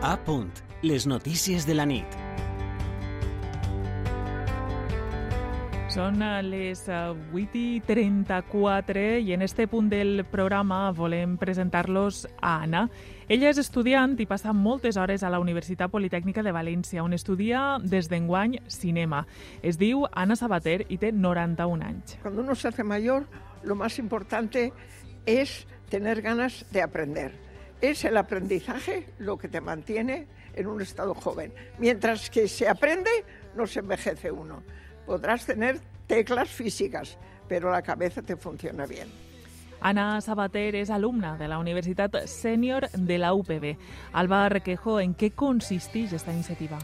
A punt, les notícies de la nit. Són a les 8 i 34 i en este punt del programa volem presentar-los a Anna. Ella és estudiant i passa moltes hores a la Universitat Politècnica de València, on estudia des d'enguany cinema. Es diu Ana Sabater i té 91 anys. Cuando uno se hace mayor, lo más importante es tener ganas de aprender es el aprendizaje lo que te mantiene en un estado joven. Mientras que se aprende, no se envejece uno. Podrás tener teclas físicas, pero la cabeza te funciona bien. Ana Sabater és alumna de la Universitat Sènior de la UPB. Alba Requejo, en què consisteix aquesta iniciativa?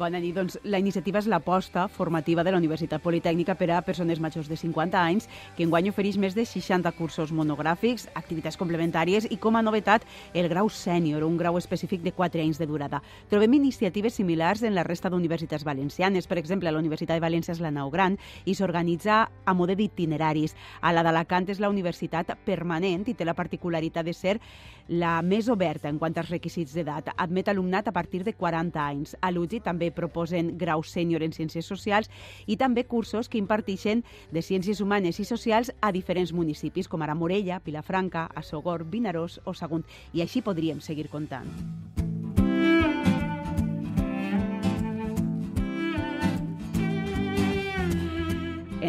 Bona nit. Doncs la iniciativa és l'aposta formativa de la Universitat Politècnica per a persones majors de 50 anys, que enguany ofereix més de 60 cursos monogràfics, activitats complementàries i, com a novetat, el grau sènior, un grau específic de 4 anys de durada. Trobem iniciatives similars en la resta d'universitats valencianes. Per exemple, la Universitat de València és la nau gran i s'organitza a mode d'itineraris. A la d'Alacant és la universitat permanent i té la particularitat de ser la més oberta en quant als requisits d'edat. Admet alumnat a partir de 40 anys. A l'UGI també proposen grau sènior en Ciències Socials i també cursos que imparteixen de Ciències Humanes i Socials a diferents municipis, com ara Morella, Vilafranca, Assogor, Vinaròs o Sagunt. I així podríem seguir comptant.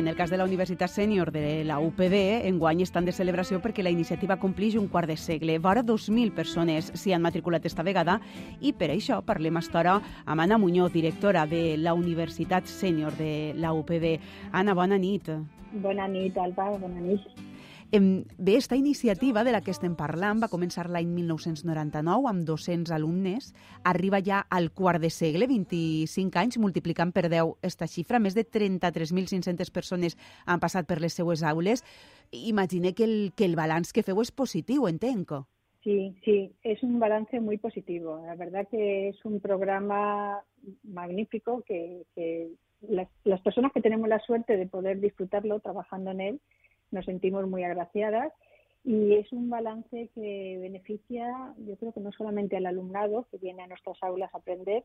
En el cas de la Universitat Sènior de la UPB, enguany estan de celebració perquè la iniciativa complix un quart de segle. Vora 2.000 persones s'hi han matriculat esta vegada i per això parlem a estora amb Anna Muñoz, directora de la Universitat Sènior de la UPB. Anna, bona nit. Bona nit, Alba, bona nit. Bé, esta iniciativa de la que estem parlant va començar l'any 1999 amb 200 alumnes. Arriba ja al quart de segle, 25 anys, multiplicant per 10 esta xifra. Més de 33.500 persones han passat per les seues aules. Imagine que el, que el balanç que feu és positiu, entenc. Sí, sí, es un balance muy positivo. La verdad que es un programa magnífico que, que las, las personas que tenemos la suerte de poder disfrutarlo trabajando en él, nos sentimos muy agraciadas y es un balance que beneficia, yo creo que no solamente al alumnado que viene a nuestras aulas a aprender,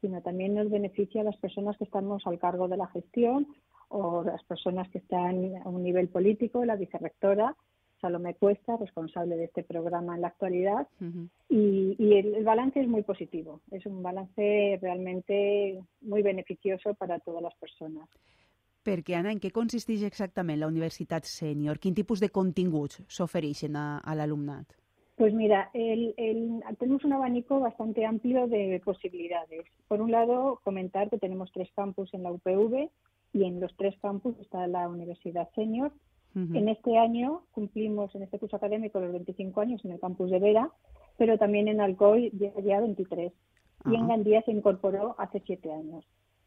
sino también nos beneficia a las personas que estamos al cargo de la gestión o las personas que están a un nivel político, la vicerrectora, Salomé Cuesta, responsable de este programa en la actualidad, uh -huh. y, y el, el, balance es muy positivo, es un balance realmente muy beneficioso para todas las personas. Perquè, Anna, en què consisteix exactament la Universitat Sènior? Quin tipus de continguts s'ofereixen a, a l'alumnat? Pues mira, el, el, tenemos un abanico bastante amplio de posibilidades. Por un lado, comentar que tenemos tres campus en la UPV y en los tres campus está la Universidad Senior. Uh -huh. En este año cumplimos, en este curso académico, los 25 años en el campus de Vera, pero también en Alcoy ya, ya 23. Uh -huh. Y en Gandía se incorporó hace siete años.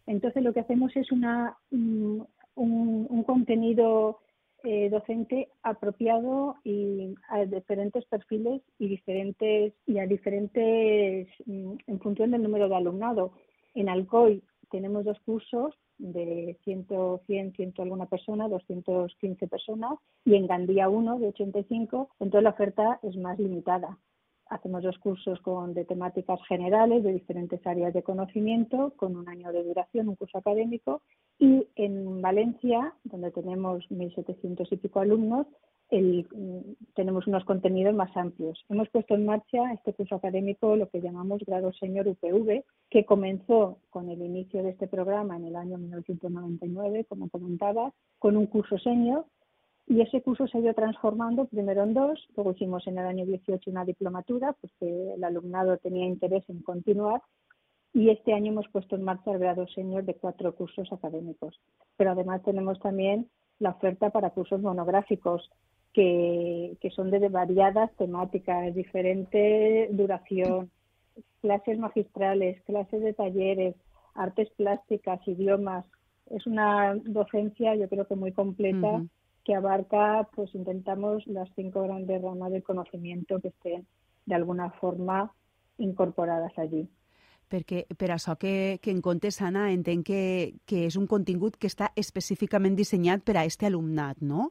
Entonces lo que hacemos es una, un, un contenido eh, docente apropiado y a diferentes perfiles y diferentes y a diferentes en función del número de alumnado. En Alcoy tenemos dos cursos de 100, 100, 100 alguna persona, 215 personas, y en Gandía uno de 85, entonces la oferta es más limitada. Hacemos dos cursos con, de temáticas generales de diferentes áreas de conocimiento, con un año de duración, un curso académico. Y en Valencia, donde tenemos 1.700 y pico alumnos, el, tenemos unos contenidos más amplios. Hemos puesto en marcha este curso académico, lo que llamamos Grado Señor UPV, que comenzó con el inicio de este programa en el año 1999, como comentaba, con un curso senior y ese curso se ha ido transformando primero en dos, luego hicimos en el año 18 una diplomatura, porque el alumnado tenía interés en continuar, y este año hemos puesto en marcha el grado senior de cuatro cursos académicos. Pero además tenemos también la oferta para cursos monográficos, que, que son de variadas temáticas, diferente duración, clases magistrales, clases de talleres, artes plásticas, idiomas. Es una docencia, yo creo que muy completa. Que abarca, pues intentamos las cinco grandes ramas del conocimiento que estén de alguna forma incorporadas allí. Perquè per això que, que en comptes, Anna, entenc que, que és un contingut que està específicament dissenyat per a este alumnat, ¿no?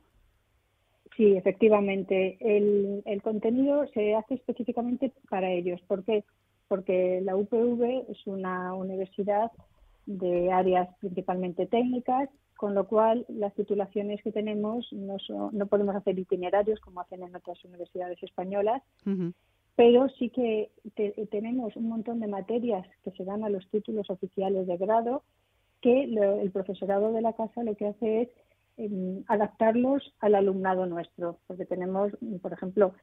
Sí, efectivamente. El, el contenido se hace específicamente para ellos. ¿Por qué? porque la UPV es una universidad de áreas principalmente técnicas, con lo cual las titulaciones que tenemos no, no podemos hacer itinerarios como hacen en otras universidades españolas, pero sí que tenemos un montón de materias que se dan a los títulos oficiales de grado que el profesorado de la casa lo que hace es em, adaptarlos al alumnado nuestro, porque tenemos, por ejemplo,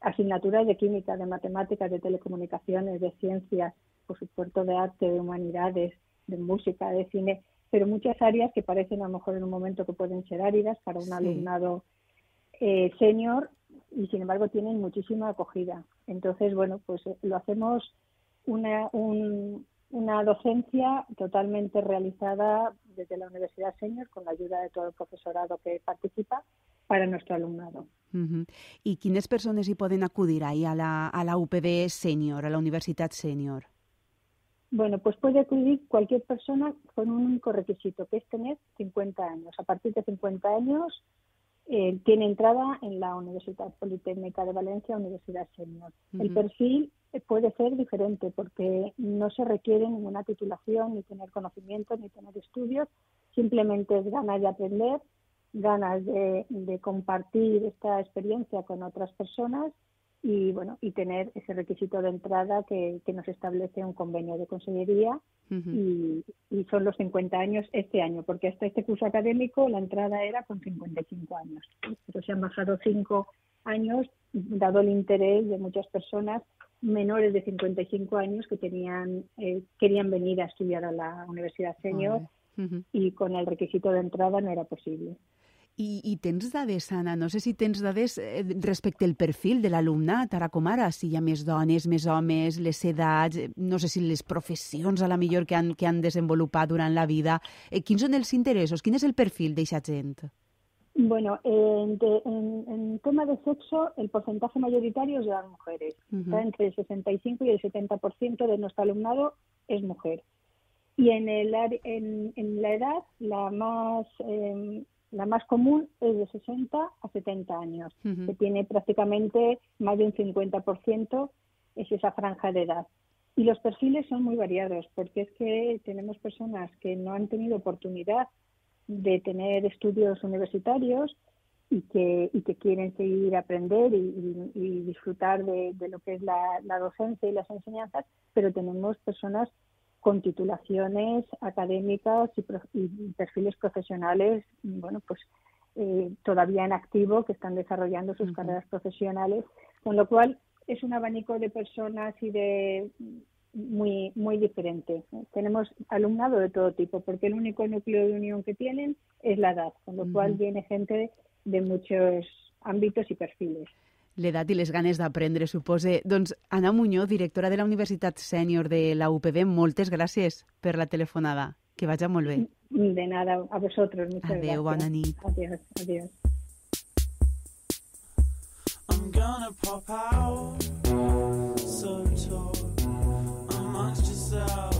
asignaturas de química, de matemáticas, de telecomunicaciones, de ciencias, por supuesto de arte, de humanidades, de música, de cine, pero muchas áreas que parecen a lo mejor en un momento que pueden ser áridas para un alumnado eh, senior y sin embargo tienen muchísima acogida. Entonces, bueno, pues eh, lo hacemos una, una docencia totalmente realizada desde la Universidad Senior con la ayuda de todo el profesorado que participa para nuestro alumnado. ¿Y quiénes personas y pueden acudir ahí a la, a la UPB Senior, a la Universidad Senior? Bueno, pues puede acudir cualquier persona con un único requisito, que es tener 50 años. A partir de 50 años eh, tiene entrada en la Universidad Politécnica de Valencia, Universidad Senior. El perfil puede ser diferente porque no se requiere ninguna titulación, ni tener conocimientos, ni tener estudios. Simplemente es ganas de aprender, ganas de compartir esta experiencia con otras personas y bueno y tener ese requisito de entrada que, nos establece un convenio de consellería y, son los 50 años este año porque hasta este curso académico la entrada era con 55 años. Pero se han bajado 5 años dado el interés de muchas personas menores de 55 años que tenían eh, querían venir a estudiar a la universidad senior y con el requisito de entrada no era posible I, I tens dades, Anna? No sé si tens dades eh, respecte al perfil de l'alumnat, ara com ara, si hi ha més dones, més homes, les edats, eh, no sé si les professions a la millor que han, que han desenvolupat durant la vida. Eh, quins són els interessos? Quin és el perfil d'aquesta gent? Bueno, en, de, en, en, tema de sexo, el porcentaje mayoritario es de las mujeres. Uh -huh. Está entre el 65 y el 70% de nuestro alumnado es mujer. Y en, el, en, en la edad, la más eh, La más común es de 60 a 70 años, que tiene prácticamente más de un 50%, es esa franja de edad. Y los perfiles son muy variados, porque es que tenemos personas que no han tenido oportunidad de tener estudios universitarios y que, y que quieren seguir aprender y, disfrutar de, lo que es la, la docencia y las enseñanzas, pero tenemos personas con titulaciones académicas y, perfiles profesionales, bueno, pues eh, todavía en activo, que están desarrollando sus carreras profesionales, con lo cual es un abanico de personas y de muy muy diferente. Tenemos alumnado de todo tipo, porque el único núcleo de unión que tienen es la edad, con lo cual viene gente de muchos ámbitos y perfiles. L'edat i les ganes d'aprendre, supose. Doncs Anna Muñoz, directora de la Universitat Sènior de la UPB, moltes gràcies per la telefonada. Que vagi molt bé. De nada, a vosotros. Muchas Adeu, gracias. bona nit. Adiós, adiós. I'm gonna pop out so tall amongst yourselves.